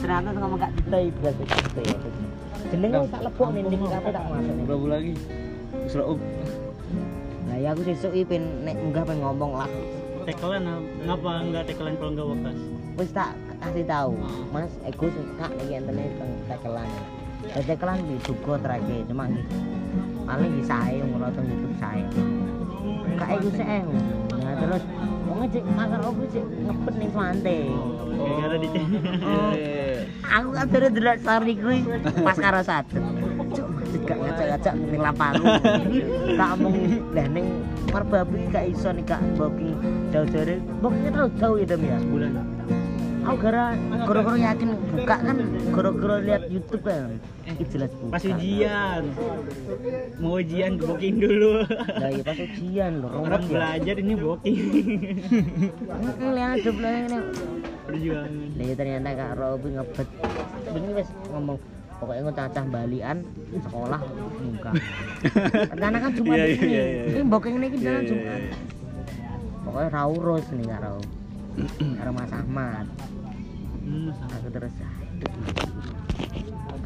Ternyata ngomong gak ditei berarti. Jenenge tak ning ning kafe tak masuk. Berapa lagi? Seraup. Nah ya aku sesuk iki pen nek munggah pengen ngomong lah. Tekelan ah. ngapa enggak tekelan kalau enggak wakas? Wis tak kasih tahu, Mas Ego suka entene teng tekelan. Ya tekelan di dugo trake cuma iki. Paling di sae ngono YouTube sae. Kak Ego sih. Nah terus wong cek ngepet Swante. Gara-gara di Oh. Aku kan delok story pas karo satu. Cuk, gak ngacak-ngacak ning lapangan. Tak lah ning merbabu iki gak iso nih gak booking jauh-jauh. Bookingnya terlalu jauh ya ya. bulan. Aku gara gara-gara yakin buka kan gara-gara lihat YouTube kan. Iki jelas buka. Pas ujian. Mau ujian booking dulu. Lah iya pas ujian lho, Orang ya. belajar ini booking. Lihat ada belakangnya. Perjuangan. Lah iya ternyata Kak Robi ngebet. Ini wis ngomong pokoknya nggak cacah balian sekolah muka. Karena kan cuma Iya, iya, ini. iya, iya. Ini booking ini kita iya, cuma. Pokoknya raurus nih Kak Rau. Karo Mas Ahmad. Hmm, sama. Aku terus.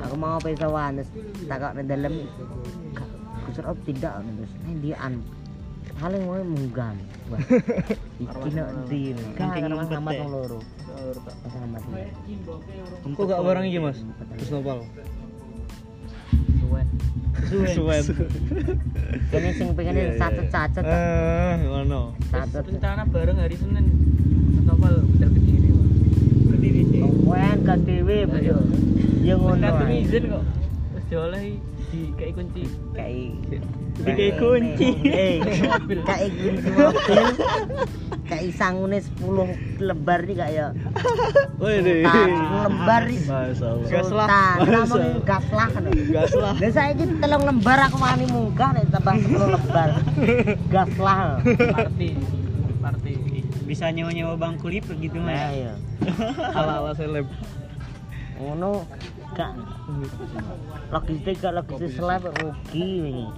Aku mau pesawan terus takok nang dalem Kusur op tidak terus ini dia an paling mau munggah. Wah. Iki nek ndi? Kan ngumpet Ahmad loro. Iya. Gak barang iki, Mas? Terus nopal. Suwen. Suwen. Kene sing pengen Iya, iya, sacet-sacet. Eh, ngono. Rencana bareng hari Senin. Kediri ka dhewe bro. Ya ngono. Ae. izin kok. Terus diolehi di kayak kunci. Kayak Di kayak kunci. Eh, kayak kunci mobil. Kayak sangune 10 lembar nih kayak Woi deh. Sultan, lembar nih. Masalah. Gas lah. Sultan, Masa. namun gas lah kan. Gas lah. Lah saiki telung lembar aku wani munggah nek tambah 10 lembar. Gas lah. Bisa nyewa-nyewa bangku lipat gitu Nah, mah. iya. Ala-ala seleb. Ngono gak logistik gak logistik seleb rugi ini.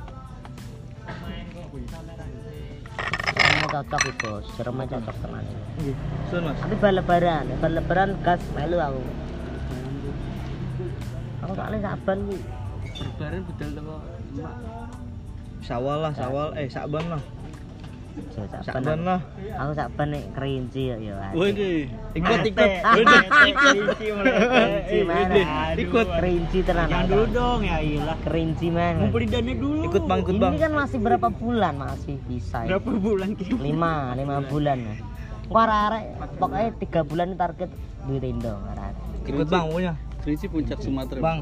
Ini cocok itu, seremnya cocok tenan. Sun, Mas. Tapi bal lebaran, bal lebaran gas melu aku. Aku soalnya saban ku. Lebaran teko emak. Sawal lah, sawal. Eh, sakban lah. Jo, Sakban lah. Aku saban nek kerinci ya deh. Ikut, ikut. Ah. Ikut. Kerinci mana? Ikut. Kerinci tenan. Yang dulu dong ya iyalah. Kerinci mana? Ngumpulin dana dulu. Ikut bang, ikut bang. Ini kan masih berapa bulan masih bisa. ya? Berapa bulan kita? Lima, lima bulan. Kok arek pokoknya tiga bulan target duit Indo arek. Ikut bang, punya. Kerinci puncak Sumatera. Bang,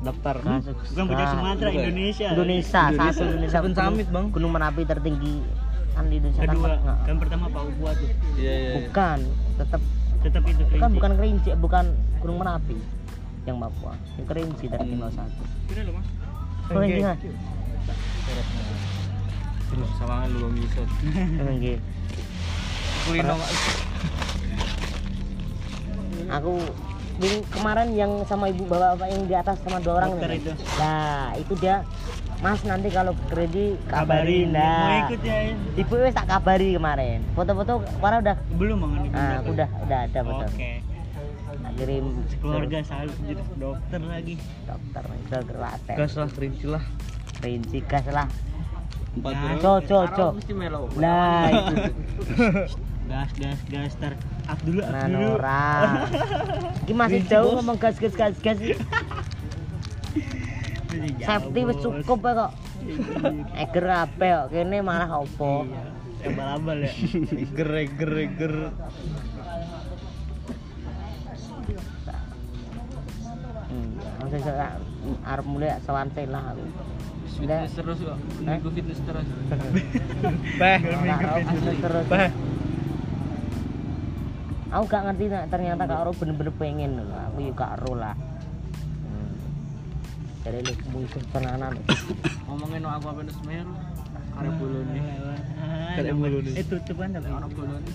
daftar. Kasus. Bukan punya Sumatera, Bukan. Indonesia. Indonesia, satu Indonesia. Seven gunung- Summit, Bang. Gunung Merapi tertinggi kan di Indonesia kan. Kedua, Nggak. kan pertama Pak Upua tuh. Iya, iya. iya. Bukan, tetap Tetap itu kan kerinci. bukan Kerinci, bukan Gunung Merapi yang Papua. Yang Kerinci tertinggal satu. Kira lo mas. Kerinci kan? Terus sawangan lu Yusuf. Nggih. Kulino. Aku kemarin yang sama ibu bapak-bapak yang di atas sama dua orang nih. itu. Nah, itu dia Mas nanti kalau kredit Kabarin. kabarin Mau nah. ikut ya? Ibu wis tak kabari kemarin. Foto-foto kemarin udah Belum bang ini. ah, aku udah udah ada betul. Oke. Tak kirim Keluarga salut jadi dokter lagi. dokter itu gratis. Gas lah, kerinci lah. Rinci gas lah. Empat Nah, orang. Co co co. Mesti melo. Nah, itu Gas gas gas ter. Up dulu up nah dulu. Masih jauh ngomong gas gas gas gas. Masih Safety wis cukup ya kok. Eger ape kok kene malah opo. Iya. Abal-abal ya. Eger, eger, eger. Hmm, langsung saya arep mulai sowan lah aku. Fitness terus kok. Minggu fitness terus. Beh. Kak Ro fitness terus. Beh. Aku gak ngerti nak ternyata Kak Ro bener-bener pengen. Aku juga Kak Ro lah. Jadi lu musuh tenanan. Ngomongin aku apa nih Semeru. Karep bolone. Karep bolone. Eh tutupan tapi ono bolone.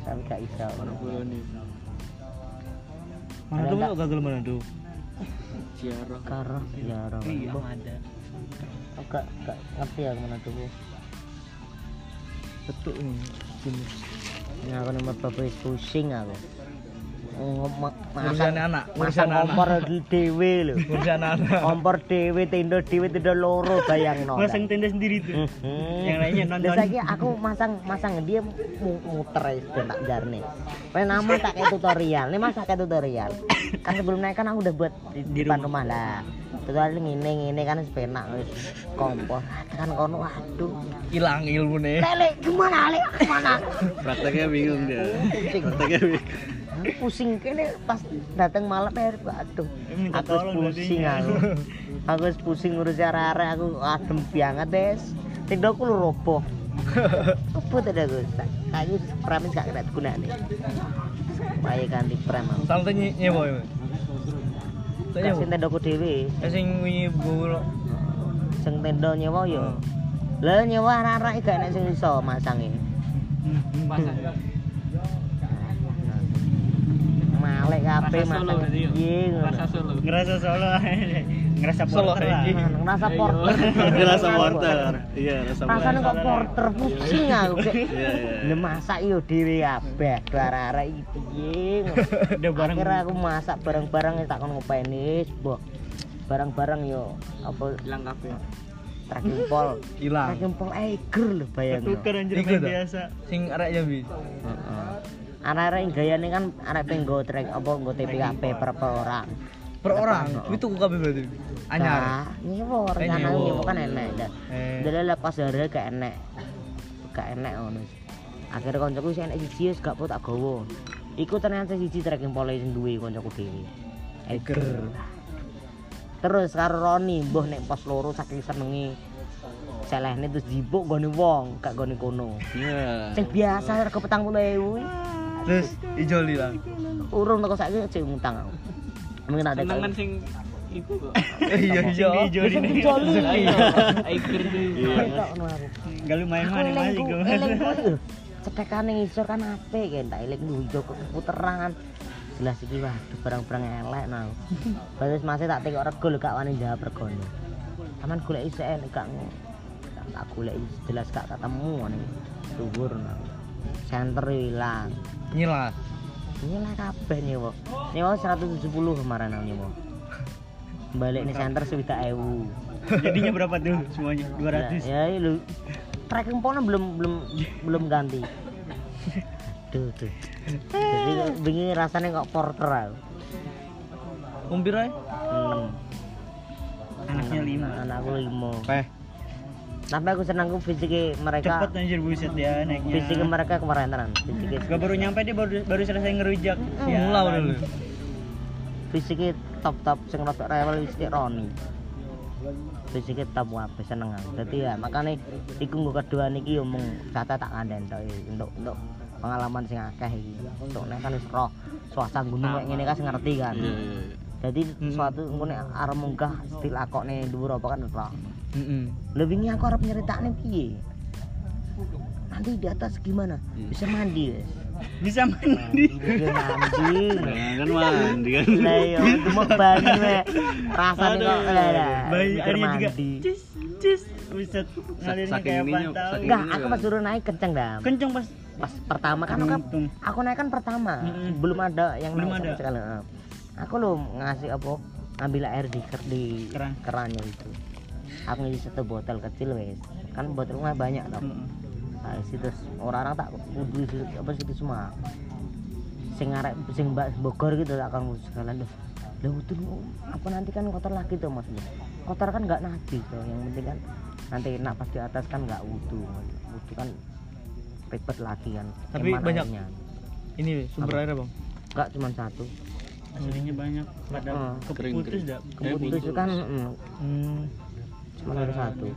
Tapi gak iso. Ono bolone. Mana tuh kok gagal mana tuh? Ciaro. Karo ya Ro. Iya ada. Aku gak gak ngerti ya ke mana tuh. Betul nih. Jenis. Ini aku nomor bapak pusing aku. Urusan anak, urusan kompor di dhewe lho. Urusan anak. kompor dhewe tenda dhewe tenda loro bayangno. Masang tenda sendiri tuh. Hmm. Yang lainnya nonton. Saiki aku masang masang dia mu- muter ben tak jarne. Pen nama tak kayak tutorial. Nih Mas tak kayak tutorial. kan sebelum naik kan aku udah buat Di depan rumah lah. Tutorial ngene ngene kan sepenak wis kompor. Kan kono waduh. Hilang ilmune. Lele gimana lele ke mana? Prakteknya bingung dia. Prakteknya bingung. Pusing kene pas datang malam eh waduh. Minta Aku pusing aku. Aku pusing ngurus arek-arek aku adem banget des. Tindokku lu roboh. Apa tidak Gus? Kayu prem gak kena gunane. Supaya ganti prem. Sampai nye- nyewa ya. sing tendoku dhewe. Sing wingi bolo. Sing tendo nyewa yo. Oh. Lah nyewa arek-arek gak enak sing iso masange. Hmm, masange. Malek kabeh masange. Ngrasa solo. Ngrasa solo. Ngerasa Solo porter lah. Ngerasa porter. Rasa porter. Iya, rasa porter. Rasane kok porter pusing aku kayak. Iya, iya. Lah masak yo dhewe kabeh, arek-arek iki piye. Akhirnya aku masak bareng-bareng tak kon ngopeni, boh. Bareng-bareng yo apa Hilang kafe. tracking pol. Hilang. Tracking pol eger lho bayangno. Tuker anjir biasa. Sing arek Jambi. Heeh. Arek-arek yang gayane kan arek penggo track apa nggo TPKP per per orang. Per orang. Heeh. Itu tuku kabeh berarti. Anyar. Rencana nyewa. nyewa kan enek. dah. Eh. Lepas dari gak enek. Gak enek ngono. Akhirnya koncoku sing enek siji wis gak tak gawa. Iku ternyata siji tracking pole sing duwe koncoku dhewe. Eger. Terus karo Roni mbuh nek pos loro saking senenge. Selehne terus jibuk gone wong, gak gone kono. Iya. Sing biasa rego 40.000 Terus ijoli lah. urung teko saiki cek ngutang aku. Mungkin ada Seneng kan sing iku. Iya iya. Nih. Tuh. Iya. Gak lu main-main Aku masih elingku, gue. elingku lho. Cetekan ning isor kan apik kan tak eling lu yo puteran. Jelas iki wah barang-barang elek nah. Bagus masih tak tekok rego lho gak wani jawab regone. Taman golek isih enek gak. Tak- golek jelas gak ketemu ning dhuwur nah. Center hilang. Nyilah. Ini lah kabeh nyewa. Nyewa 170 kemarin nyewa. Balik nih center sejuta ewu. Jadinya berapa tuh semuanya? 200. Ya, ya lu tracking pole belum belum belum ganti. Tuh tuh. Jadi begini rasanya kok porter aku. Umpir ae. Hmm. Anaknya Anak- lima. Anakku lima. Peh. Tapi aku senang ku fisiknya mereka. Cepet anjir buset dia naiknya. Fisiknya mereka kemarin. Fisiknya Gak baru nyampe dia baru baru selesai ngerujak. Hmm, Mula udah lu. fisiknya top top sing rada rewel wis kayak Roni. Fisiknya top wae seneng. Dadi ya makanya iku nggo kedua niki yo mung kata tak nganden tok eh, untuk untuk pengalaman sing akeh iki. Untuk nek kan wis roh suasana gunung kayak ngene kan ngerti kan. Iya, iya. Jadi suatu engko nek arep munggah dilakokne dhuwur apa kan roh. Heeh. Lha wingi aku arep nyeritakne piye? Nanti di atas gimana? Bisa mandi, wes. Bisa mandi. Bisa mandi. Nah, kan mandi kan. Lah iya, itu mau banyu we. Rasane kok lah lah. Bayi ada juga. mandi. Cis cis. Buset. Ngalirin saking kayak Enggak, aku juga. pas suruh naik kenceng dah. Kenceng pas Pas pertama kan aku, Untung. aku naik kan pertama. Mm-mm. Belum ada yang Belum naik ada. sekali. Aku lo ngasih apa? Ambil air di di Keran. kerannya itu. Aku ngisi satu botol kecil wes. Kan botolnya banyak tau. Heeh. Nah, situ orang-orang tak kudu situ- apa situ semua. Sing arek sing Mbak Bogor gitu tak akan sekalian tuh. Lah betul apa nanti kan kotor lagi tuh Mas. Kotor kan nggak najis tuh. Yang penting kan nanti nak pas di atas kan nggak wudu. Wudu kan ribet lagi kan. Tapi Eman banyak. airnya. Ini sumber Apa? airnya, Bang. Nggak cuma satu. Aslinya banyak pada Heeh. keputus Kering-kering. dah. Keputus itu kan mm, Hmm. Cuma ada satu.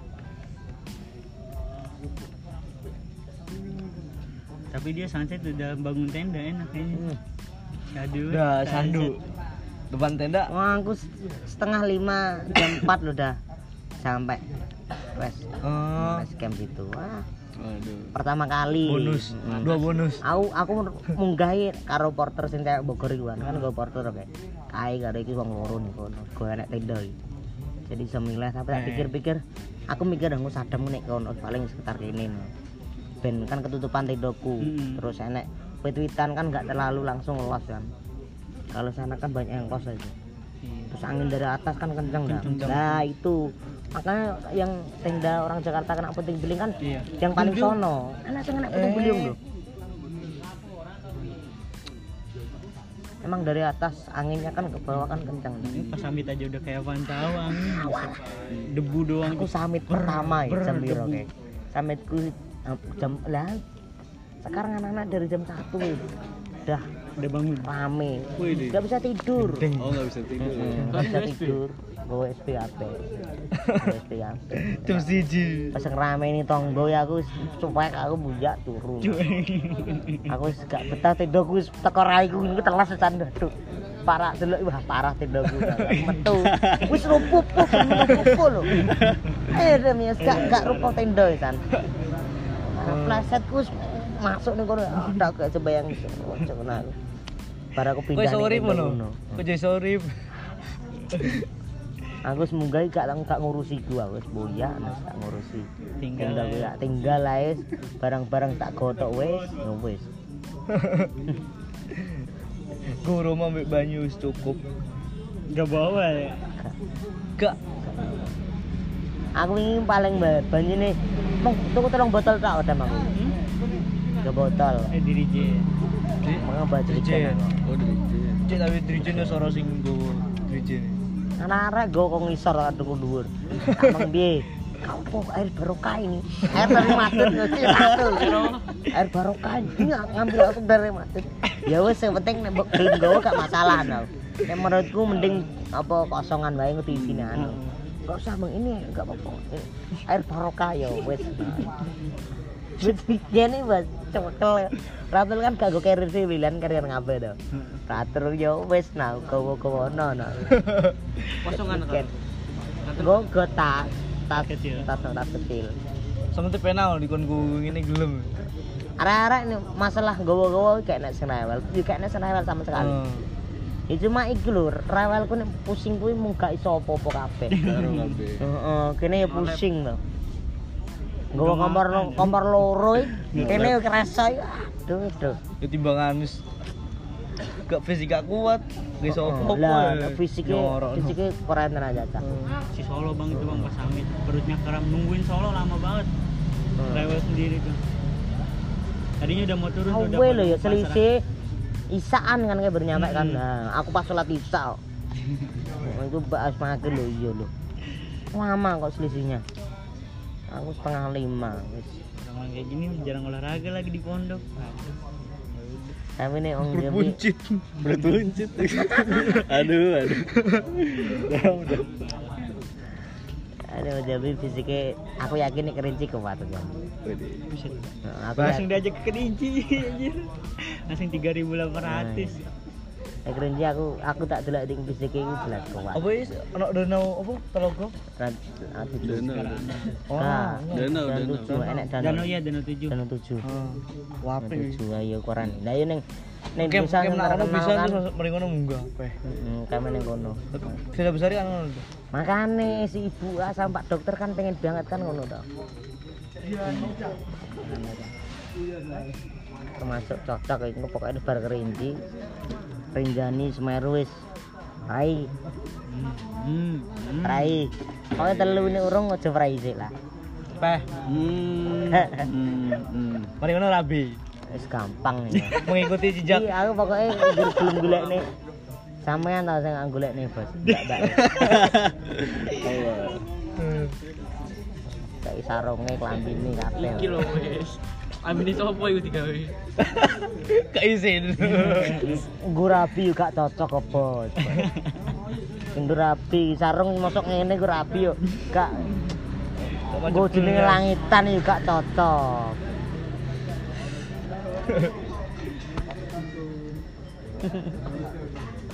Tapi dia sunset udah bangun tenda enak kayaknya. Hmm. Aduh. Udah sandu. Depan tenda. Wah, aku setengah lima jam empat lo dah sampai wes Oh, wes camp itu. Wah, Waduh. pertama kali. bonus. Mm. Dua bonus. Aku aku munggahi karo porter sing kayak Bogor iku kan gue porter kayak kae karo iki wong loro nih kono. Gue enek tenda iki. Jadi semilih tapi tak Eh. pikir-pikir aku mikir aku sadem nek kono paling sekitar kene. no. Ben kan ketutupan tendaku. Mm-mm. Terus enek wit-witan kan nggak terlalu langsung los kan. kalau sana kan banyak yang kos aja Iya. terus angin dari atas kan kencang Kencang. nah itu makanya yang tenda orang Jakarta kena puting beliung kan Iya. yang paling sono anak kena puting Eh. beliung loh emang dari atas anginnya kan ke bawah kan kencang Ini pas samit aja udah kayak pantau angin. Debu doang. Aku samit pertama ya jam biru debu. kayak samitku jam lah sekarang anak-anak dari jam satu. Udah. Udah bangun. rame. Nggak bisa tidur. Oh nggak bisa tidur. Nggak bisa tidur gue SPAP SPAP Jam siji. pas rame ini tonggo ya aku cuek aku bujak turun. Aku gak betah tendokku wis teko raiku ini telas secan tuh parah delok wah parah tendokku aku metu. Wis rupuh puh rupuh lho. Eh demi gak gak rupuh tenda kan flasetku wis masuk nih kono ndak gak sebayang ojo kenal bar aku. Pindah urip tenda ngono? iso urip? aku munggah gak lang gak ngurusi gua wis boyak wis gak ngurusi Tinggal tinggal ya tinggal ae barang-barang tak gotok wis ya wis rumah ambil banyu wis cukup. Gak bawa ya? Gak. aku ini paling banget banyu nih mau tuku telung botol tak udah Hmm? tiga botol Eh diri J. mau baca Diri J. ikan aku Oh dari J tapi diri J nya soro sing diri Anak-anak gue kok ngisor tuku dhuwur. Emang piye? Kau air barokah ini? Air dari matut satu air barokah ini ngambil aku dari matut ya wes yang penting nek mbok gelem gawa gak masalah no. Nek menurutku mending apa kosongan wae ngerti sini anu. Gak usah ini gak apa-apa. Ini air barokah ya wes wes nih bas cekel Ratul kan gak gue carrier sih bilang carrier ngabe tuh Ratul ya wes nah gawa gawa no no Kosongan kan. gue gue tas tas Kecil. tas tas kecil Sama tuh penal di kon gue ini gelem. arah-arah ini masalah gawa-gawa kayak nek senewel juga kayak nek senewel sama sekali Oh. ya cuma iku lho rewelku nek pusing kuwi mung gak iso apa-apa kabeh. heeh kene ya pusing lho gawa kompor kompor loro iki kene kerasa ya. Aduh aduh. Ya timbangan wis gak fisik gak kuat. Gak iso Heeh, apa-apa. lah ya. fisiknya fisiknya keren tenan aja cak. Si Solo bang itu bang pas Amit. Perutnya kram nungguin Solo lama banget. Hmm. rewel sendiri tuh. Tadinya udah mau turun tuh udah Awe lho ya selisih isaan kan kayak bernyampe kan. Nah, aku pas sholat isya. Itu bahas makin lho iya lho lama kok selisihnya aku setengah lima wis orang kayak gini jarang olahraga lagi di pondok tapi nih om Jambi Buncit. Bertuncit. aduh aduh. Udah udah. aduh Jambi fisiknya aku yakin nih kerinci kuat. Buset. Nah, aku langsung diajak ke Kedinci anjir langsung 3800 eh, kerinci aku aku tak delok ding fisiknya itu jelas kuat Apa is anak danau apa aku tuh Danau. Oh. Nah, Danau, dan danau. tujuh enak danau Danau ya Danau 7 danau tujuh Ah. danau Wape. tujuh ayo koran nah iya neng neng Kem bisa kem nak ono bisa mari ngono munggah. Peh. Mm, kami neng kono Sudah besar kan ngono. makane si ibu ah, sama pak dokter kan pengen banget kan ngono toh termasuk cocok itu pokoknya bar kerinci rinjani semeru wis rai hmm. hmm. rai pokoknya telu ini urung aja rai sih lah Peh. Hmm. Hmm. Hmm. Mari ngono rabi. wis gampang ya Mengikuti jejak. Iya, aku pokoknya belum belum golek nih sampean tau saya nggak golek nih bos mbak mbak kayak sarungnya kelambine kabeh iki lho wis Amin itu apa itu digawe? Gak izin. gue rapi juga cocok kok bos gue rapi sarung masuk ngene gue rapi yo gak gue jenenge langitan juga cocok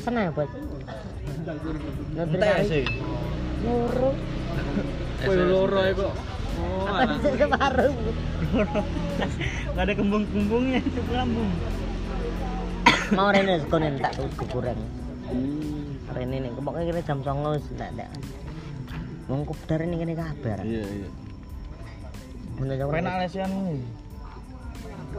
seneng ya bos Nanti sih. loro Kowe loro ya kok. Oh, apa sih separuh Gak ada kembung-kembungnya itu lambung. mau rene sekonen tak tuh goreng Hmm. rene nih pokoknya kira jam 09.00 wis ndak ndak wong dari ini kene kabar Iya iya. Mun jam Penak lesian.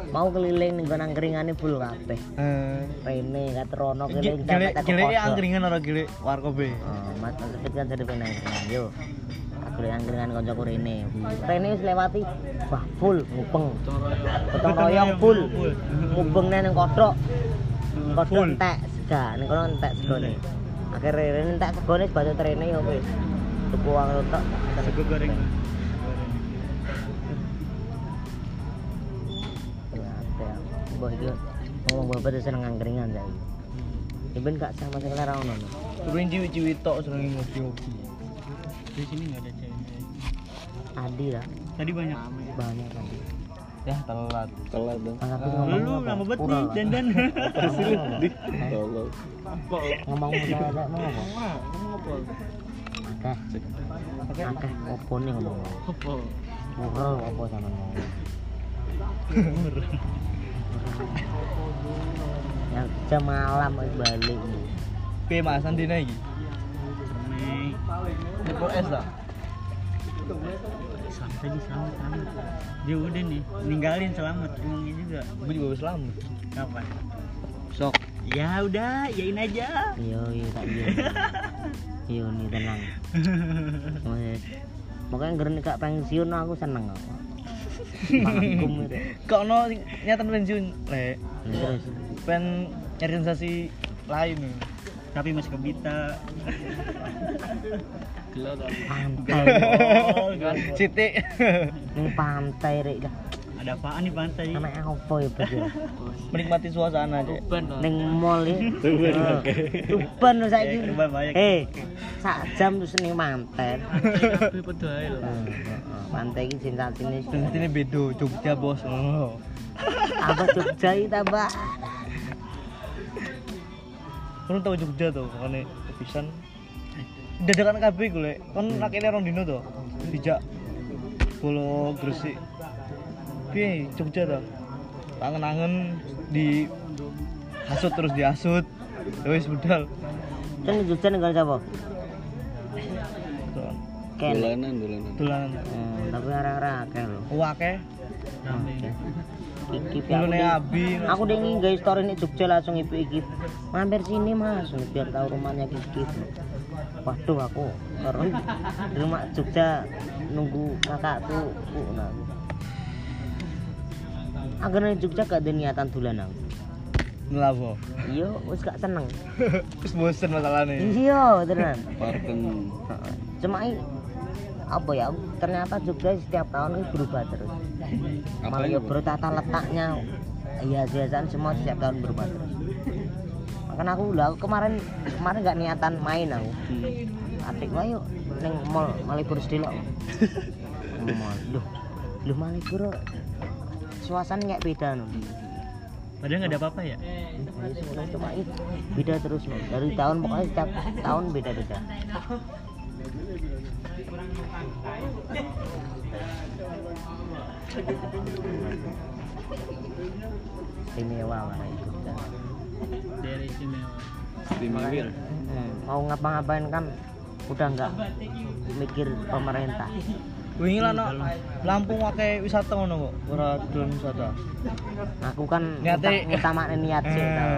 mau keliling ning nggon angkringane full kabeh Eh, rene katrono keliling gile sampai gile angkringan ora gile warkobe. Oh, Mas Sepit kan jadi pengen yo. Aku yang angkringan koncoku rene. Rene wis lewati wah full ngupeng. Gotong royong full. Ngupeng nang kodhok. Kodhok entek sega, ning kono entek segone. Akhirnya rene entek segone sebatas rene yo wis. Tuku uang tok. Sego goreng. Mbah iki ngomong bapak seneng angkringan saiki. Ya ben gak sama selera ono. no. Turun ciwi-ciwi tok seneng ngopi-ngopi. Di sini nggak ada. Adi lah, Tadi banyak. banyak tadi. Ya telat. Telat dong. Apit Lu ngomong lu apa? lama banget nih lah. dandan. Pasti lu di. Tolong. ngomong muda ada mau apa? Akeh. Akeh opo nih ngomong. Apa? Murel opo sama ngomong. Yang jam malam balik nih. Piye Mas Andina iki? Nih. Nipo es ta? Selamat aja selamat selamat. Dia udah nih ninggalin selamat emangnya juga. Gue juga lama. Kapan? Sok. Ya udah, yain aja. Iya iya tak iya. Iya nih tenang. Pokoknya ngeren gak pensiun aku seneng kok. Mangkum itu. Kok ono nyatan pensiun, Le. Nah, Terus Pen nyari sensasi lain. Tapi masih kebita. pantai. Siti. Ning pantai rek dah. Ada apaan nih pantai? Anak apa ya Bos, ya? Menikmati suasana aja. Ning mall ya. Tuban, oke. Tuban saiki. Tuban banyak. Eh, sak jam terus ning pantai. Tapi. Hmm, heeh. Pantai iki sensasine Sensasinya bedo, Jogja bos. Oh. apa Jogja iki tambah. Kamu tahu Jogja tuh, makanya pisan. Dadakan kabeh. Kan nakene rong dino tuh. Dijak Solo Gresik. Piye Jogja tuh? Tangen-angen di hasut terus diasut. Ya wis budal. Kan Jogja nggon sapa? Ken. Dolanan, dolanan. Tulan Hmm, tapi arek-arek akeh lho. wake. Oke. Iki Dulu aku nih ding- Abi. Aku udah ingin guys story ini Jogja langsung ibu Ikip mampir sini mas biar tahu rumahnya Kiki waduh aku baru di rumah Jogja nunggu kakakku nah. akhirnya Jogja gak ada niatan dulan aku Ngelabo. iya wis gak seneng Terus bosen masalahnya. iya tenan Parken. Heeh. cuma apa ya ternyata Jogja setiap tahun ini berubah terus Apa malah ya Bro? bertata letaknya iya biasaan semua setiap tahun berubah terus makanya aku lah aku kemarin kemarin nggak niatan main aku. Hmm. adik gua yuk neng mall Malioboro Sedilok. Mall. Loh loh Malioboro suasana kayak beda no Padahal nggak ada apa-apa ya. Ya, cuma itu beda terus no dari tahun pokoknya setiap tahun beda beda istimewa lah itu Daerah istimewa. Istimewa. Hmm, mau ngapa-ngapain kan udah nggak mikir pemerintah Wingi lah no, Lampung wake wisata ngono kok, ora dolan wisata. aku kan Niate- utama niat sih Eh. tau.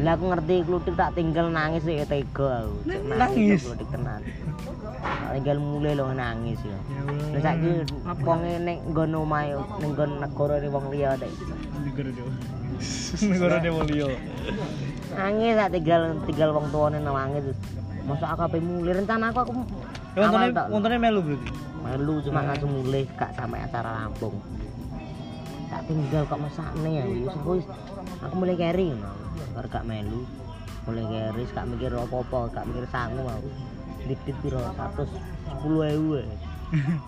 lah aku ngerti klutik tak tinggal nangis sih tega aku Nangis? tuh klutik tenan tinggal mulai lo nangis ya Lah saiki wonge ning nggon omahe ning nggon negara wong liya Negara Negara Demolio. nangis tak tinggal tinggal wong tuane nangis terus masa aku apa mulai rencana aku aku wontone tak- wontone melu berarti. melu cuma langsung mulai gak sampai acara Lampung tak tinggal kok mesakne ya wis wis aku mulai carry no. baru gak melu. Mulai carry gak mikir apa-apa gak mikir sangu aku. Dikit piro 110 ewu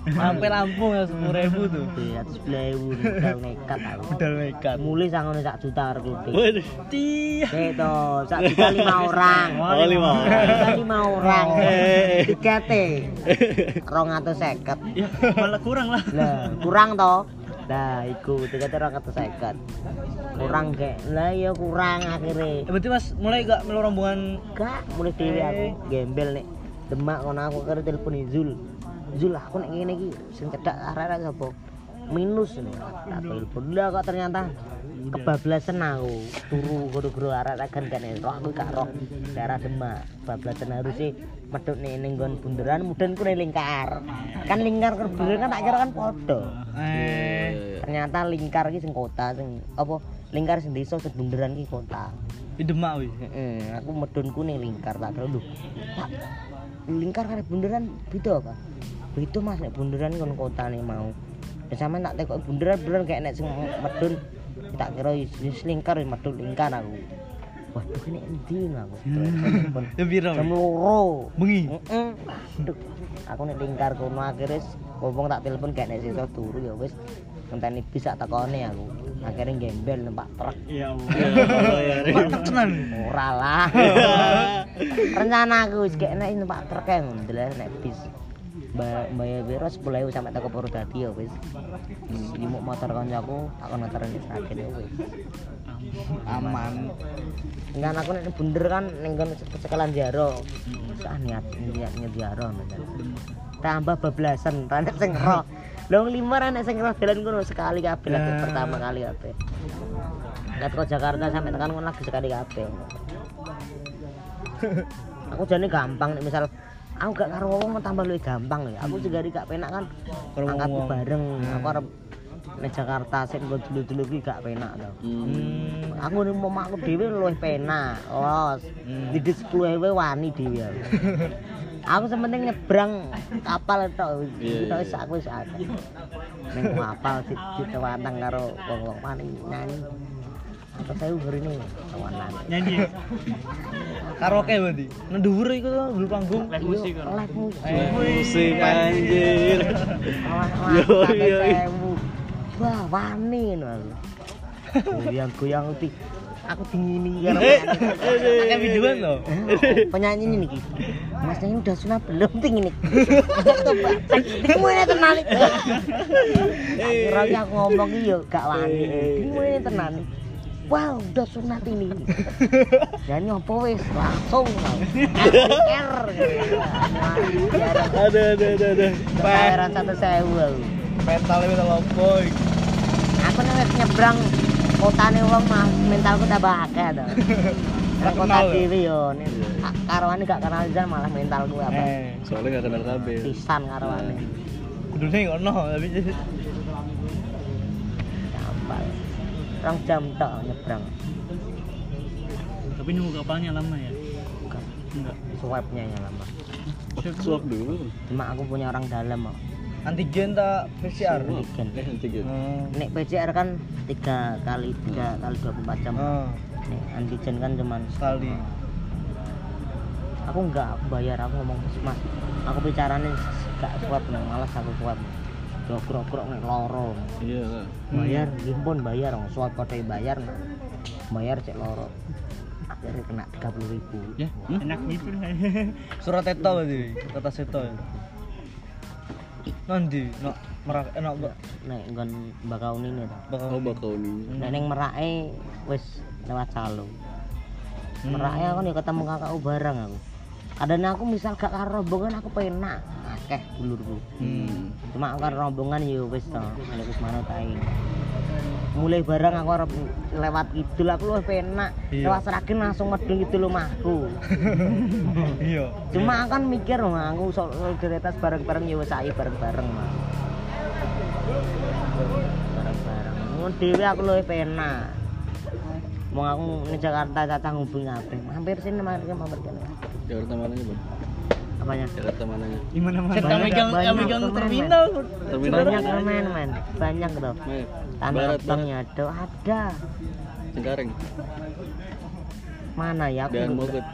Sampai Lampung ya 10.000 tuh. ya 110 ewu modal nekat aku Udah nekat. mulai sangone sak juta kutik Waduh. Iya. Itu, sak juta lima orang. Oh, lima orang. Lima orang. Eh. Tikete. Rong atau seket. Ya, malah kurang lah. Kurang toh. Lah, iku tikete rong atau seket. Kurang kayak, lah ya kurang akhirnya. Ya, berarti Mas mulai gak melu rombongan Gak, mulai dewe aku gembel nih. Demak kono aku kira telepon Zul. Zul aku nek ngene iki sing cedak arek-arek sapa? minus ini. Tak telepon lah kok ternyata kebablasan aku. Turu guru-guru arah kan kan roh aku gak roh daerah demak. Kebablasan harus sih medut nih ning nggon bunderan mudhan ku ning lingkar. Kan lingkar ke bunderan kan tak kira kan podo Eh, ternyata lingkar ki sing kota sing apa lingkar sing desa sing bunderan ki kota. Di Demak. Heeh, aku medunku ning lingkar tak kira. Lho. Lingkar karo bunderan beda apa? Beda Mas nek bunderan kon kotane mau. Ya sampean tak tekok bunderan bener kayak nek sing medun tak kira wis lingkar medun lingkar aku. Waduh ini endi aku. Ya piro? Jam loro. Bengi. Aduh, Aku nek lingkar kono akhirnya ngomong tak telepon kayak nek sisa turu ya wis ngenteni bisa takone aku. Akhirnya gembel numpak truk. Ya Allah. Mantep tenan. Ora lah. Rencana aku wis kayak nek numpak truk kae ndelok nek bis. Ba- Bayar biro 10.000 sampai toko Purwodadi ya wis. Nyimuk motor kancaku tak kon motor ning sakit ya wis. Aman. Enggak aku nek bunder kan ning nggon sekelan jaro. Sak niat niat nyediaro Tambah bablasan, ra nek sing roh. Lho lima ra nek sing roh dalan kono sekali kabeh lagi Ya. pertama kali kabeh. Nek ke Jakarta sampai tekan kono lagi sekali kabeh. aku jane gampang nek misal aku gak karo wong tambah luwih gampang ya. Aku juga gak penak kan Karo angkat wong-wong. bareng. Aku arep nek Jakarta sik nggo dulu-dulu ki gak penak to. Hmm. Aku ning omahku dhewe luwih penak, los. Hmm. Didit 10.000 wani dhewe aku. Aku sementing nyebrang kapal tok. Iya, Tok iya. wis aku wis akeh. Ning kapal ditewantang karo wong-wong paning nyanyi. Apa saya ukur ini tawanan. Nyanyi. Karaoke berarti. Nang dhuwur iku to, dhuwur panggung. Live musik kan. Live musik. Eh, Musik anjir. Yo, yo, yo. Wah, wani ngono aku. Goyang-goyang uti. Aku dingini Eh, penyanyi. pakai videoan to. penyanyi ini nih mas ini udah sunat belum ting ini kamu ini tenan akhirnya aku ngomong iya gak wani kamu ini tenan wow udah sunat ini. Dan nyopo wis langsung. R Ada ada ada ada. bayaran satu. Mentalnya mental opo iki. aku nih wis nyebrang kotane wong mah mentalku tambah akeh to Nang kota ya? dhewe yo. Nek karwane gak kenal jan malah mentalku apa? Eh, Soalnya gak kenal kabeh. pisan karwane kudune ngono tapi gampang rong jam tok nyebrang Tapi nunggu kapalnya lama ya? Enggak, Enggak. swabnya yang lama Suap dulu. cuma aku punya orang dalam kok antigen ta PCR. antigen Eh, antigen. Oh. nek PCR kan tiga kali tiga kali 24 jam Oh, nek antigen kan cuman sekali. aku enggak aku bayar aku ngomong mas aku bicaranya gak swab nang malas aku swab grok-grok nek loro Iya bayar hmm. pun bayar orang swab kode bayar nah. bayar cek loro akhirnya kena tiga puluh ribu Ya, enak gitu. Surat eto berarti, kata seto ya. Nanti, nak merak enak mbak. nek nggon bakau ini tuh Bakal Oh bakau nih. nek ning merake wis lewat calo Hmm. merake aku nih ketemu kakakku bareng aku kadang aku misal gak karo rombongan aku penak akeh dulurku Hmm. cuma aku karo rombongan ya wis to nek wis manut ae mulai bareng aku arep lewat kidul aku luwih penak Iya. lewat Seragen langsung medun kidul omahku Iya. cuma aku kan mikir mah aku solidaritas bareng-bareng ya wis ae bareng-bareng mah bareng-bareng ngono dhewe aku luwih penak Mau aku ning Jakarta cacah ngubung kabeh. Mampir sini mampir mampir kene. Jakarta mananya bang? Apanya? Jakarta mananya? Di mana-mana. Banyak, megang banyak megang terminal. Terminal. Banyak permen, men. Banyak tuh. Tanah Abangnya ada, ada. Cengkareng. Mana ya? Aku Dan nggak- Mogot.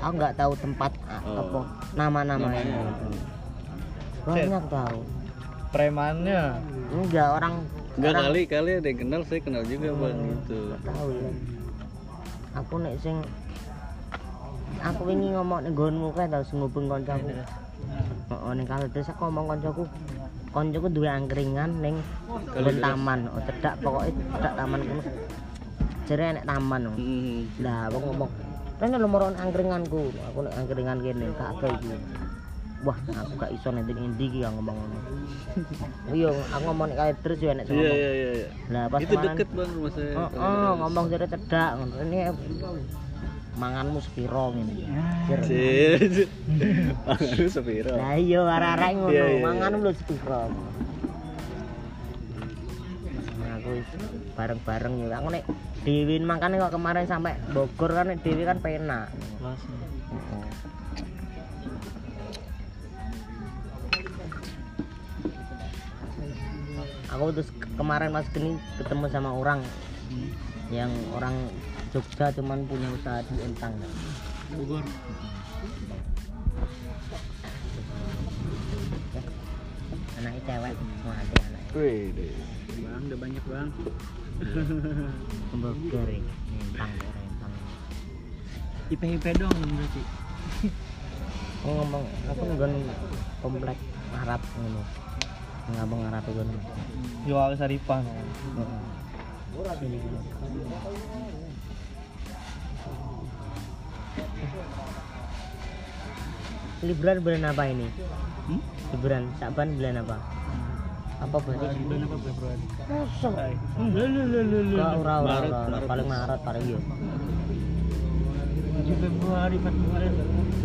aku nggak tahu tempat Oh. apa nama-namanya. Namanya. Banyak tahu. Premannya. Enggak orang Enggak kali kali ada yang kenal saya kenal juga bang gitu. tahu ya. Aku nek sing aku wingi ngomong ning nggonmu kae tau sing ngubung kancaku. Heeh ning kali desa aku ngomong kancaku. Kancaku duwe angkringan ning nggon taman. Oh, cedak pokoke cedak taman kono. Jere enek taman. oh. Hmm. Lah aku ngomong, "Rene nomor angkringanku." Aku nek angkringan kene tak ada iki. wah aku gak iso nanti ngendi iki yang ngomong ngono iya aku ngomong kali terus yo enek sing Iya ngomong. iya iya. iya. lah pas Itu deket bang rumah saya. Oh, oh, ngomong jadi cedak ngono. Ini manganmu sepiro ngene. Jir. Cid. Pangan sepiro. Lah iya arek-arek ngono, Iya, iya, iya. manganmu lho sepiro. Nah, Aku bareng-bareng yo. Aku nek Dewi makane kok kemarin sampai Bogor kan nek Dewi kan penak. Heeh. Aku terus ke- kemarin mas gini ketemu sama orang yang orang Jogja cuman punya usaha di Entang. Bogor. Anaknya cewek, semua ada anak. Wih deh. Bang, udah banyak bang. Bogor ya, Entang, daerah Entang. IP IP dong berarti. Aku ngomong, aku nggon komplek Arab ngono. Ngomong Arab itu ngono. Yo aku saripah. Liburan bulan apa ini? Hmm? Liburan Saban bulan apa? Apa berarti? Bulan apa Februari? Lu. Enggak ora ora paling Maret paling iya. Di Februari Februari.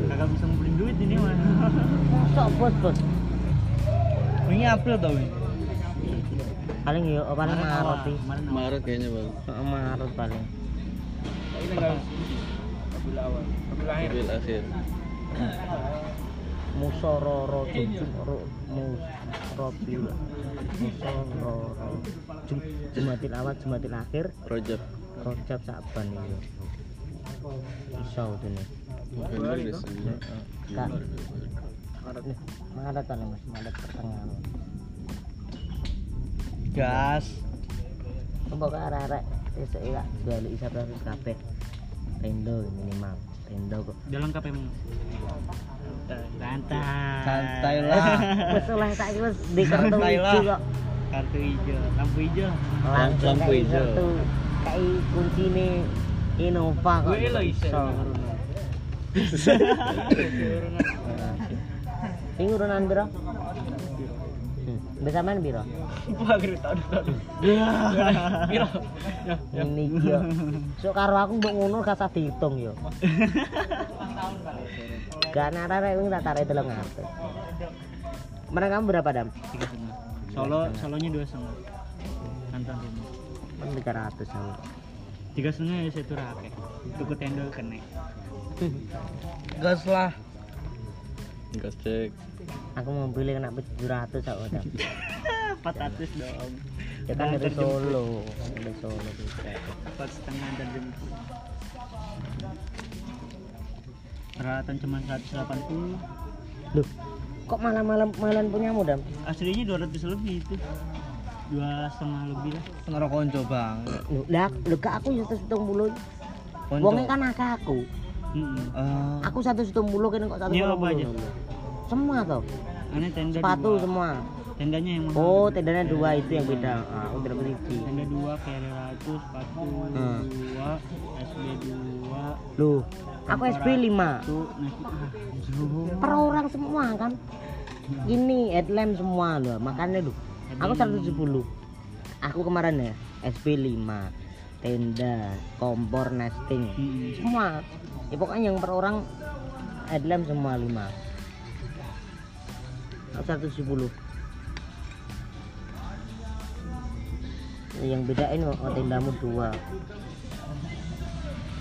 Kagak bisa ngumpulin duit ini mah. Mosok bos bos. Ini April tau ini. Paling oh, paling Maret sih. Maret kayaknya bang. Maret paling. April akhir. Musororo jum ro mus robil musororo jum jumatil awal jumatil akhir. Rojab. rojab saban iya iso nih. November Desember. kak. Nih Maret kan mas. Maret pertengahan. Gas. Coba ke arek-arek esuk ya jual isa berarti kabeh tendo minimal tendo kok Udah lengkap emang. Santai. Santai lah. wes oleh tak wis di kartu lah. hijau kok Kartu hijau, lampu hijau. Lampu kayak hijau. kartu kayak kunci nih Innova kok Gue lo iso. Ini urunan biro? Bisa main biro? Wah, gede tau tau. Ya, ya. Ini yo. So karo aku mbok ngono gak usah dihitung yo. Gak nara wing tak tarik dalam ngatur. Mana kamu berapa dam? Tiga setengah. Solo, solonya dua setengah. Kantor rumah. Kan tiga ratus aku. Tiga setengah ya saya tuh rake. Tuku tenda kene. Gas lah. Gas cek. Aku mau beli kena tujuh ratus aku dam. Empat ratus dong. Ya kan dari Solo, dari Solo. Empat setengah dan jemput. Peralatan cuma 180 Loh, kok malam-malam malam punya dam? Aslinya 200 lebih itu Dua setengah lebih lah Pengaruh konco bang. Lah, kak aku satu setengah. Konco. Wongnya kan akak aku. Mm-mm. Eh, Aku satu setengah puluh kan kok satu setengah. Semua tuh, Aneh tenda sepatu dua. semua. Tendanya yang mahal Oh, tendanya dua itu yang beda. Ah, tidak beli Tenda dua, carrier satu, sepatu Hmm. dua, SB dua, Loh, aku SB 5 satu, nasi jauh. per orang semua kan. Ini headlamp semua loh, makanya loh. Aku 170. Aku kemarin ya SB 5 tenda, kompor, nesting, Mm-mm. semua. Ya pokoknya yang per orang headlamp semua 5. Aku 170. Yang bedain kok oh, tendamu dua.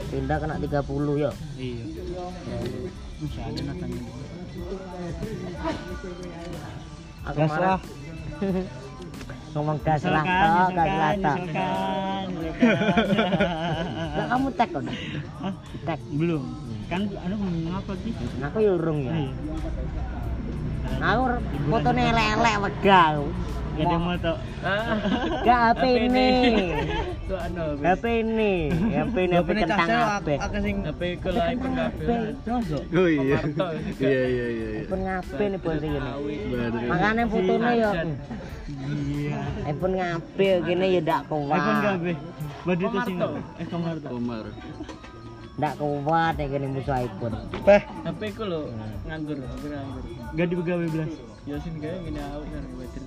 Tenda kena 30 ya. Iya Aku marah. Ngomong gas lah, gas lah, misalkan, Lah kamu tag kok. Hah? Tag. Belum Kan anu ngomong apa sih? Aku ya urung ya. Iya. Aku fotonya elek-elek. Gak ada moto. Gak HP ini. HP ini. HP ini HP kentang HP. HP ke lain pun HP. Oh iya. Iya iya iya. iya. iPhone ngapain nih bos ini. Baru. Makanya fotonya ya. Iya. iPhone ngapain gini ya dak kuat. iPhone. Eh kamar tuh. Komar. ndak kuat ya gini musuh iPhone Peh, HP ku lo nganggur, nganggur nganggur. Gak dibegawe belas. Yosin kayak gini awak kan bater.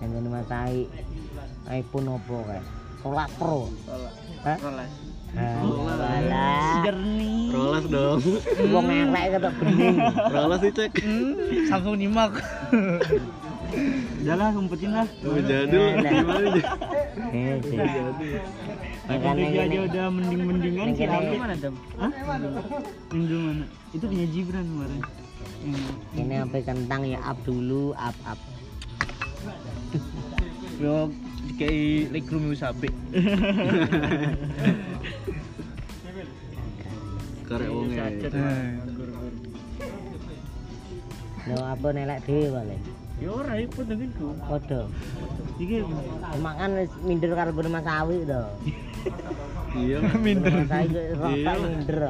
yang gini masai iPhone opo kayak Rolas Pro. Hah? Rolas. Ah, Walah Jernih. Rolas dong. Wong elek kata bening Rolas dicek. Samsung nyimak. Udah lah, umpetin lah. Oh, jadul. Nah, nah. Gimana aja? Eh, sih. Makanya Teknologi aja udah mending-mendingan sih. tapi- Mana dam? Hah? Dulu mana? Itu punya Gibran kemarin. Yang ini sampai kentang ya up dulu up up yo kayak legroom wis apik. Karek wonge. lo apa nelek dhewe paling Ya ora iPhone dengan ku. podo Iki cuma kan wis minder karo Mas Awi to Iya. minder Mas Awi rasa Iya. minder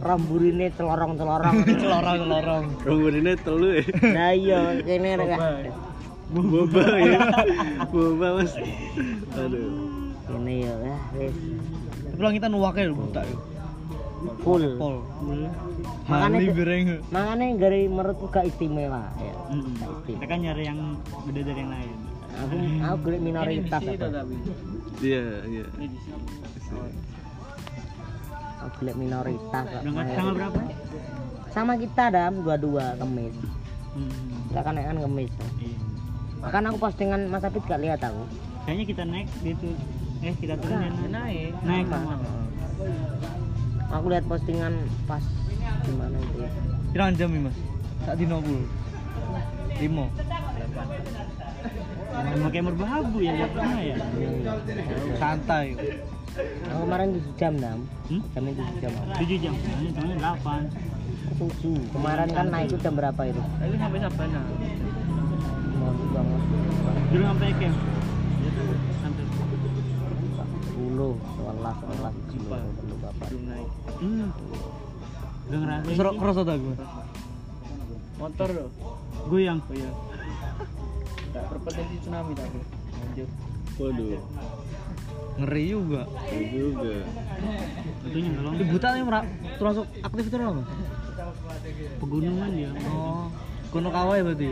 ramburine celorong-celorong celorong-celorong. Rambutnya telu ya. nah iya kene rek Boba ya. Boba mas. Aduh. kene ya ah, wis Tapi kita nuwake lho buta yo. full Mali tuh- bereng. makanya dari menurutku gak istimewa ya gak istimewa Kita kan nyari yang beda dari yang lain. aku aku golek minoritas. Iya iya. Golek minoritas kok. Berangkat tanggal berapa? sama kita dam dua-dua kemis Hmm. kita kan naik kan kemis Iya. kan aku postingan Mas Apit gak lihat aku Kayaknya kita naik gitu. Eh kita turun ya. Naik. Naik Apa? sama. aku lihat postingan pas gimana itu ya Pirang jam nih mas? Saat di nopul. Limo. Mau kayak merbahabu ya jam pernah ya. Santai. Aku kemarin tujuh jam dam Hmm? jam itu tujuh jam Tujuh jam. Ini jamnya delapan. tujuh kemarin kan naik itu jam berapa itu Tapi sampai Sabana. mau banget Dulu sampai camp. Sepuluh sebelas sebelas sepuluh bapak Belum naik. Hmm. Serok gue? Motor. Oh iya. Tak berpotensi tsunami tapi. Lanjut. Waduh. Ngeri juga. Iya juga. Itu yang tolong. Di buta nih merak termasuk aktif itu apa? Pegunungan dia. Oh. Gunung Kawai berarti.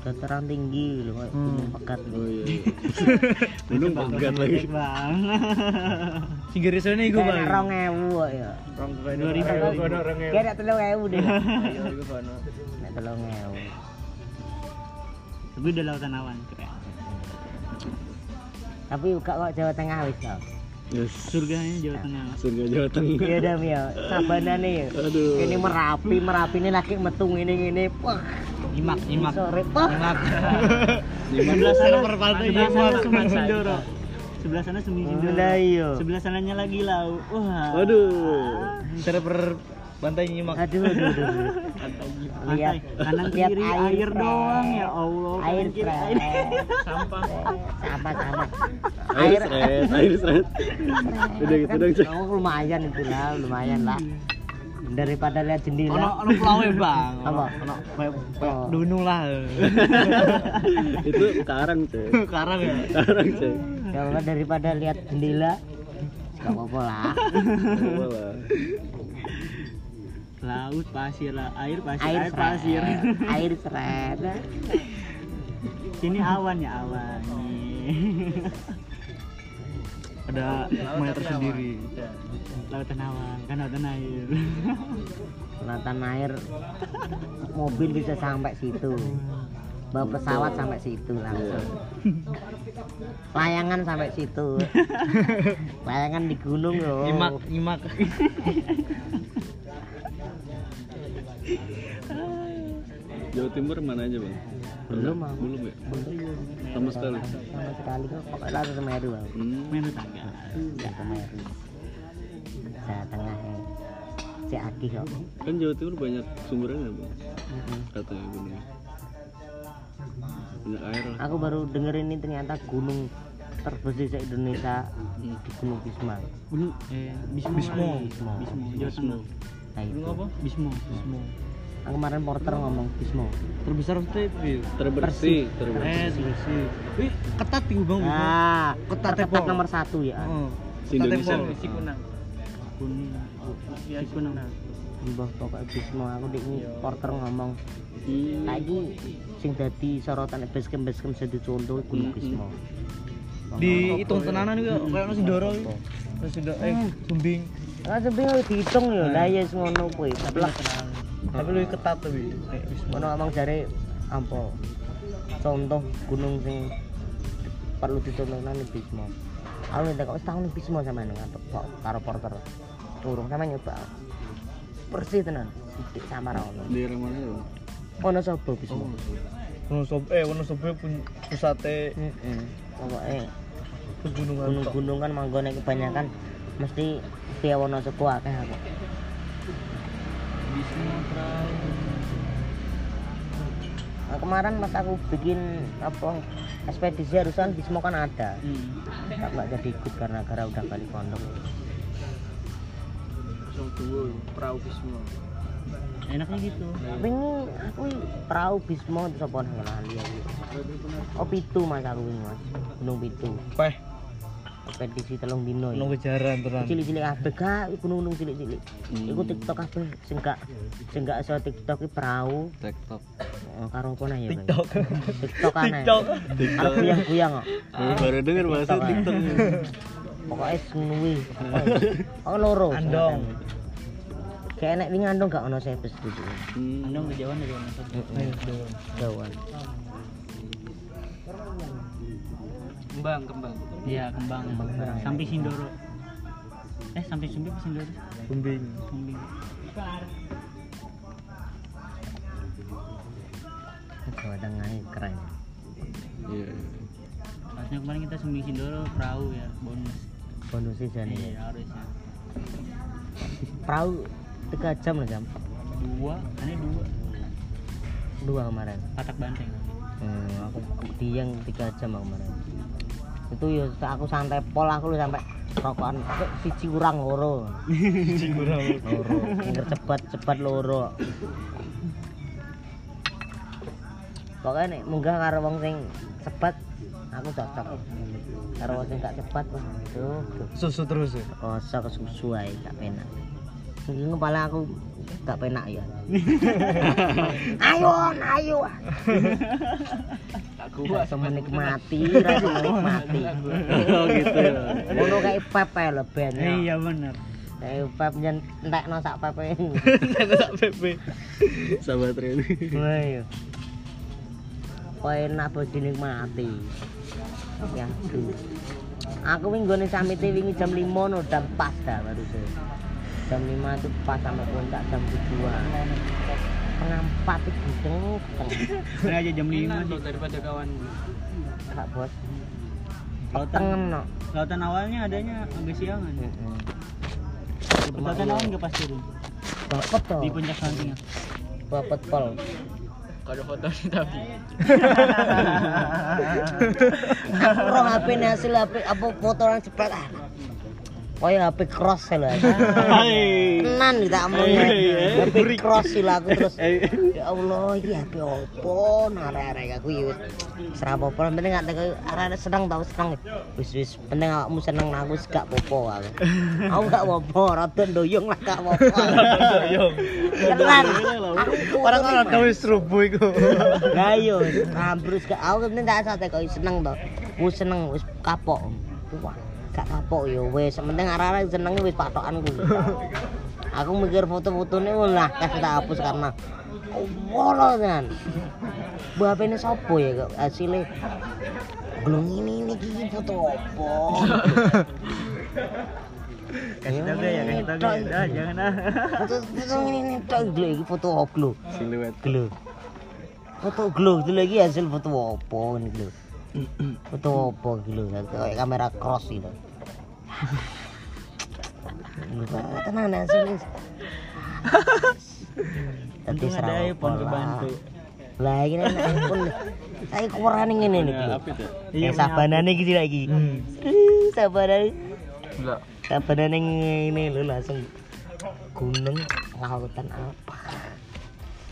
dataran tinggi loh kayak gunung pekat Oh iya. iya. Gunung pegat lagi. Bang. Singgir sana iku, kayak Bang. rong ewu kok ya Rong Dua ribu. kayak ada telung ewu deh telung ewu Tapi udah lautan awan keren. Tapi buka kok Jawa Tengah wis tau Yes. Surganya Jawa Tengah. Surga Jawa Tengah. iya dam ya sabanane ya Aduh. ini merapi merapi ini lagi metung ini ini wah Nyimak, nyimak. sore Nyimak. Nyimak. Sebelah sana sana nyimak. Sumi Sindoro. Sebelah sana Sumi Sindoro. Lah iya. Sebelah sananya lagi laut. Wah. Waduh. Server pantai nyimak. aduh aduh aduh, aduh. lihat Pantai. kanan lihat kiri air, doang ya Allah. air kiri air. Sampah. sampah sampah Air seret, air seret. Udah gitu dong, Cek. Oh, lumayan itu lah lumayan lah daripada lihat Ono jendela ono pulau Bang. Apa? Ono Oh. dunung lah. Itu karang, Cek. Sekarang ya. Karang, Cek. Gak apa daripada lihat jendela Gak apa-apa lah Apa lah. Laut pasir lah, air pasir, Air air, pasir. Air seret Sini awan ya awan. Nih. Ada semuanya tersendiri. Lautan awan, kan lautan air. Lautan air Mobil bisa sampai situ Bawa pesawat sampai situ langsung Layangan sampai situ Layangan di gunung loh Nyimak, nyimak. Jawa Timur mana aja, Bang? Belum, Bang. Belum ya? Sama sekali. Sama sekali kok Pokoknya langsung Semeru Bang. Hmm. Main tetangga. Ya Semeru Jawa Tengah ya Si Aki kok Kan Jawa Timur banyak sumbernya, Bang. Katanya gunung. Banyak air lah. Aku baru denger ini ternyata gunung terbesar se Indonesia Hmm. di Gunung Bisma. Gunung eh Bismo. Bismo. Bismo. Bismo. Jawa Tengah. Nah, itu. Apa? Bismo. Bismo. Aku kemarin porter ngomong Bismo. Terbesar itu. Terbersih, Eh, terbersih. bersih. Wih, ketat nih bang. Ah, Ketat ketat nomor satu ya. Oh. Indonesia. si kunang. kuning Ya, si kunang mbah pokoknya Bismo aku di ini porter ngomong lagi sing dadi sorotan basecamp basecamp jadi contoh Gunung Bismo Di hitung tenanan iki kayak Sindoro iki. Terus Sindoro eh Sumbing. Ah sebenarnya dihitung ya, lah ya ngono kuwi. Lah Tapi lebih ketat tapi. Wis ngono ngomong jare apa? Contoh gunung sing perlu ditontonan di Bismo. Aku minta kok setahun di Bismo sama ngantuk kok karo porter. Turun sama nyoba. Bersih tenan. Sidik sama ra ono. Daerah mana ya? Ono sapa Bismo? Wono sob eh wono sob pun pusate Heeh. Pokoke gunung-gunung kan manggone kebanyakan mesti via Wonosobo akeh aku. Nah, kemarin pas aku bikin apa ekspedisi harusan Bismo kan ada. hmm. Tak nggak jadi ikut karena gara udah. Song tuwa perahu Bismo. enaknya gitu Wingi aku perahu Bismo terus apa nang lali aku. Oh pitu mas aku wingi mas. Gunung pitu. Peh Ekspedisi telung dino ono ya. kejaran tenan. Cilik-cilik kabeh gak gunung-gunung cilik-cilik. Iku TikTok kabeh sing gak sing gak iso TikTok i perahu TikTok. eh, karo apa ya. TikTok. TikTok aneh. TikTok. Karo guyang-guyang kok. Oh, baru denger bahasa TikTok. Pokoknya senuwi. Oh loro. Andong. Kayak enek wingi andong gak ono di situ. Hmm. anda kejauhan dari mana Jauhan. Kembang, kembang. Iya kembang Kembang. sampai Sindoro eh sampai Sumbi apa Sindoro Sumbing. Sumbi Jawa Tengah ini keren. Iya. harusnya kemarin kita Sumbi Sindoro perahu ya bonus Bonusnya jadi iya harusnya perahu tiga jam lah jam dua aneh dua dua kemarin. patak banteng Hmm, aku diang tiga jam aku kemarin. Itu ya aku santai pol aku lu sampai rokokan kok siji kurang loro. Siji kurang. Loro. Pinggir cepat cepat loro. Pokoknya nih munggah karo wong sing cepat aku cocok. Karo wong sing gak wah tuh. tuh. Susu terus ya. Kosa kesusu ae gak penak. Iki kepala aku gak penak ya. ayo, ayo. Tak Gak bisa menikmati, rasa menikmati. Oh gitu ya. Ngono kayak pep ae lho ben. iya bener Kayak pep yen entekno sak pepe. Tak PP. Sahabat Reni. Ayo. Kok enak bos dinikmati. Ya. Aku wingi nggone samite wingi jam 5 no udah pas dah baru. Jam 5 itu pas sampai puncak jam 7-an. Setengah 4 itu gudeng. ini aja jam lima Enak sih loh daripada kawan. Kak bos. lautan no. lautan awalnya adanya agak siangan lautan awal nggak pas turun Bapak toh. di puncak sampingnya Bapak pol. Kalau foto nih tapi. Rong HP nih hasil HP apa foto orang cepet ah. Kaya HP cross lah. Tenan kita omong. HP cross lah aku terus. Ya Allah, iki HP opo narek-arek aku ya wis serapa apa penting gak teko arek seneng tau seneng. Wis wis penting awakmu seneng nah, aku wis gak popo aku. Aku gak popo, rada ndoyong lah gak popo. Doyong. Tenan. Orang ada wis rubuh iku. Lah yo, ambrus gak aku penting tak sate kok seneng to. Ku seneng wis kapok. Wah, gak kapok yo wis penting arek-arek seneng wis patokanku. Aku mikir foto-fotone lah kasih tak hapus karena wolo kan. Ini sopo ya kok hasilnya belum ini ini gini foto opo. kasih tahu ya kasih tahu ya jangan ah Foto foto ini ini tok glo iki foto opo Siluet. Glo. Foto glo itu lagi hasil foto opo ini glo. Foto opo glo kayak kamera cross itu. Tenang ini. Ada serau iPhone opo lah. kebantu Lah ini nek iPhone. Saya kurang ini nih Yang sabanane iki lagi. Hmm. Sabanane. Enggak. Sabanane ini lu langsung gunung lautan apa.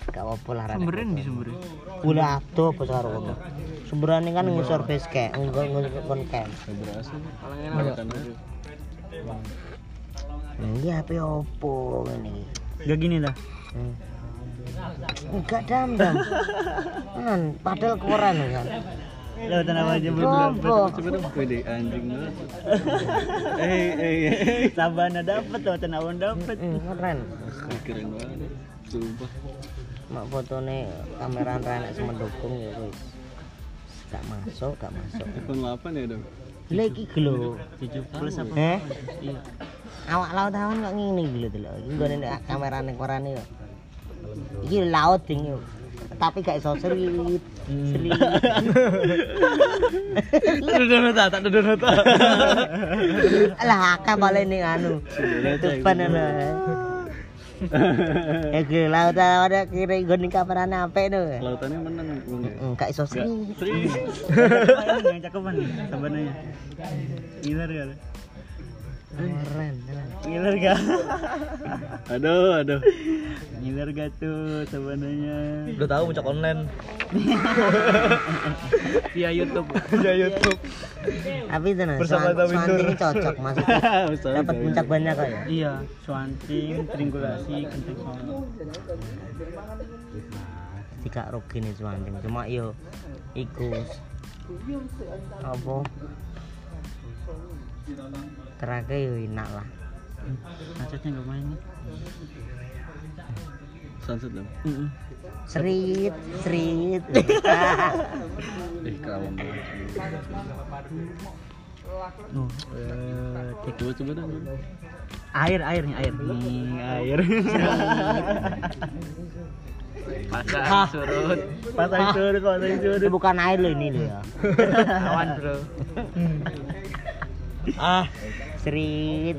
Gak apa-apa lah. Rada. Sumberin di sumberin. Ulah ado apa karo ngono. Sumberane kan ngisor base camp, camp. Makan aja. Ini apa opo ini? Gak gini dah. Hmm. Enggak dam dam. Kan, padahal koran kan. Lautan apa aja? Coba dong, wede anjing banget. Eh, eh, eh. Sabana dapat, lautan awan dapat. Hmm, keren. Keren banget. Sumpah. Mak fotone kamera renek sama dukung ya wis. Gak masuk, gak masuk. iPhone 8 ya dong. Gila iki gelo. 70 apa? Eh? Iya. Awak laut awan kok ngene lho delok. Iki nek kamerane korane yo. Iki laut ding yo. Tapi gak iso serit. Serit. Duduk nota, tak duduk nota. Lah akeh balik ning anu. Depan ana. Eh ke laut awan kira nggone kamerane apik no. Lautannya menang Bang, ya? Mm, Gak iso. Yang cakepan nih, sabananya. Ngiler gak? Keren. keren. Ngiler gak? Aduh, aduh. Ngiler gak tuh sabananya? Udah tahu puncak online. Via YouTube. Ya YouTube. Tapi itu nah, Bersama Nur. ini cocok. Bersama Dapat puncak banyak kok ya. Iya, swanting, triangulasi, kenting solo. Tidak rugi nih Swanting. Cuma yo iku apa terakhir yo enak lah. Macetnya gak main nih. Sunset dong. Serit, serit. Eh, kerawang banget. Oh, eh, Coba coba dong. air air nih air nih air Pasang surut. pasang surut pasang Itu surut bukan air loh ini loh ya. Awan, Bro. Ah, serit.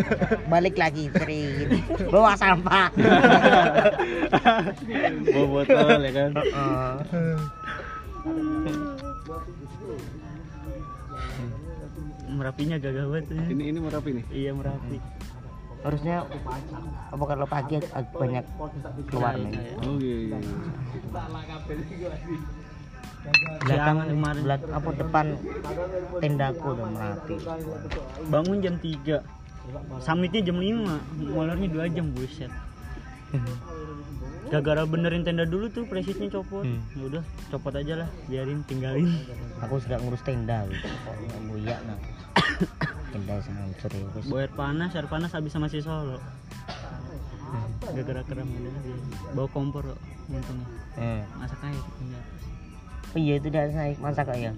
Balik lagi serit. Bawa sampah. Bawa botol ya kan. Heeh. merapinya gagah banget ya. Ini ini merapi nih. iya merapi Harusnya apa kalau pagi ag- banyak keluar nih. Oh iya iya. Belakang kemarin. belak apa depan tendaku udah merapi. bangun jam 3 summitnya jam 5 molornya 2 jam buset gara-gara benerin tenda dulu tuh presisnya copot Hmm. ya udah copot aja lah biarin tinggalin Aku sudah ngurus tenda buyak nah. Tenda hancur ya wis. bawa air panas air panas habis sama si solo gara-gara keram udah dia bawa kompor untungnya Eh. masak air Oh iya itu udah naik masak kok ya.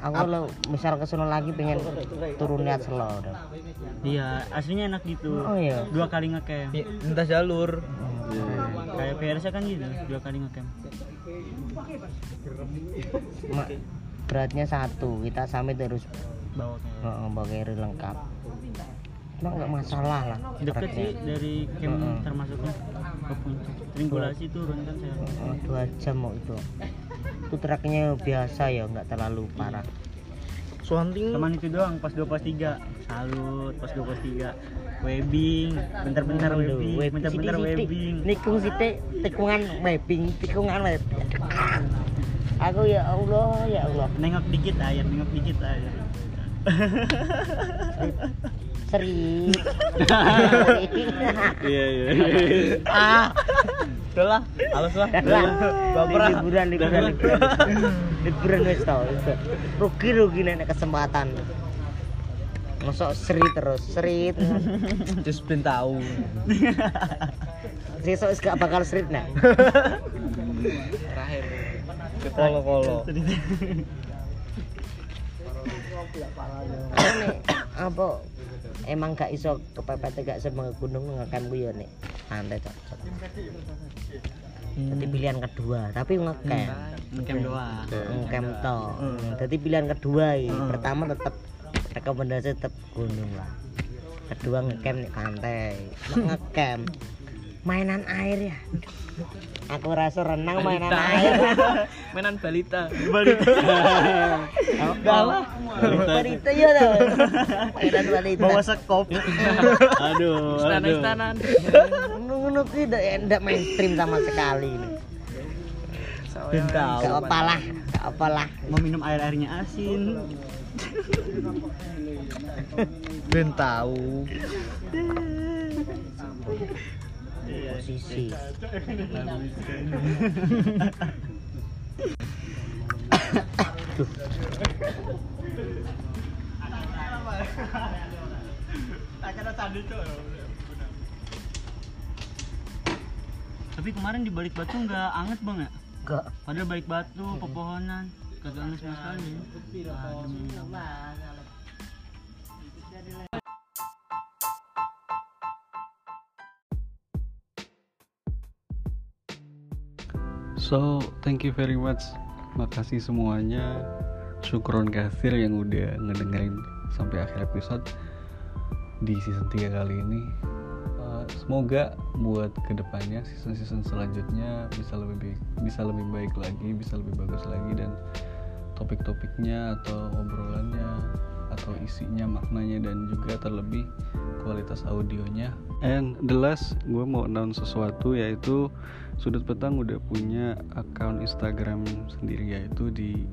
Aku kalau misal ke sono lagi pengen turun lihat selo iya aslinya enak gitu Oh iya. dua kali ngecamp Iya, Lintas jalur. kayak PRS kan gitu dua kali ngecamp beratnya satu kita sampai terus bawa kayak oh, bawa lengkap. Cuma nggak masalah lah. deket beratnya. sih dari camp Heeh. termasuknya ke puncak triangulasi turun kan saya Oh, dua jam mau itu. Itu truknya biasa ya nggak terlalu parah. Swanting Cuman itu doang pas 2 pas 3 Salut pas 2 pas 3 Webbing Bentar-bentar webbing web- Bentar-bentar webbing Nikung sithik tikungan webbing, tikungan web. Aku ya Allah, ya Allah. Nengok dikit air Nengok dikit air Seri. Iya iya. ah, udah lah, halus lah. lah. Ah. Liburan, liburan, liburan. Liburan wis tau. Rugi rugi nek kesempatan. Masuk seri terus, serit. Just belum tahu. Sesuk wis gak bakal serit nah. Terakhir. Kolo-kolo. Nek apa emang gak iso kepepet gak semang gunung ngekam ku ya nek santai cocok. Jadi pilihan kedua, tapi ngecamp. Ngecamp doang Ngecamp to. Jadi pilihan kedua iki. Pertama tetep rekomendasi tetep gunung lah. Kedua ngecamp nek pantai. Ngecamp mainan air ya. Aku rasa renang mainan air. Mainan balita. Galah. Balita ya dah. Mainan balita. Bawa sekop Aduh, aduh. Istana-istanan. Ngono ki ndak ndak mainstream sama sekali. Ben tahu. Gak apalah, gak apalah. Mau minum air airnya asin. Ben tahu. Posisi. Tapi kemarin di balik batu nggak anget bang ya? Gak. Padahal balik batu, pepohonan, kagak anget sama sekali. Adem. So, thank you very much. Makasih semuanya. Syukron kasir yang udah ngedengerin sampai akhir episode di season 3 kali ini. Uh, semoga buat ke depannya season-season selanjutnya bisa lebih bisa lebih baik lagi, bisa lebih bagus lagi dan topik-topiknya atau obrolannya atau isinya maknanya dan juga terlebih kualitas audionya. And the last gue mau announce sesuatu yaitu sudut petang udah punya akun Instagram sendiri yaitu di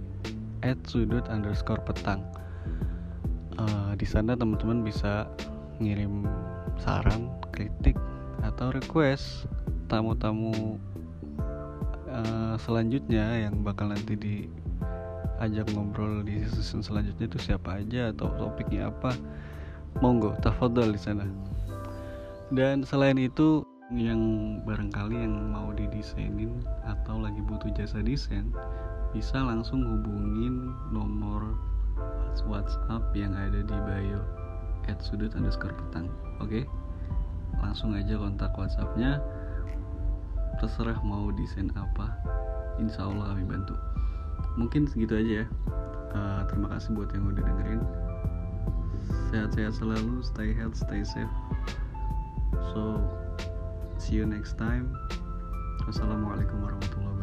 @sudut underscore petang Eh, di sana teman-teman bisa ngirim saran kritik atau request tamu-tamu eh, selanjutnya yang bakal nanti di ajak ngobrol di season selanjutnya itu siapa aja atau topiknya apa. Monggo tafadhol di sana. Dan selain itu yang barangkali yang mau didesainin atau lagi butuh jasa desain bisa langsung hubungin nomor WhatsApp yang ada di bio at sudut underscore petang oke? Langsung aja kontak WhatsAppnya. Terserah mau desain apa insya Allah kami bantu mungkin segitu aja ya. Eh, terima kasih buat yang udah dengerin. Sehat-sehat selalu stay health stay safe. So see you next time. Wassalamualaikum warahmatullahi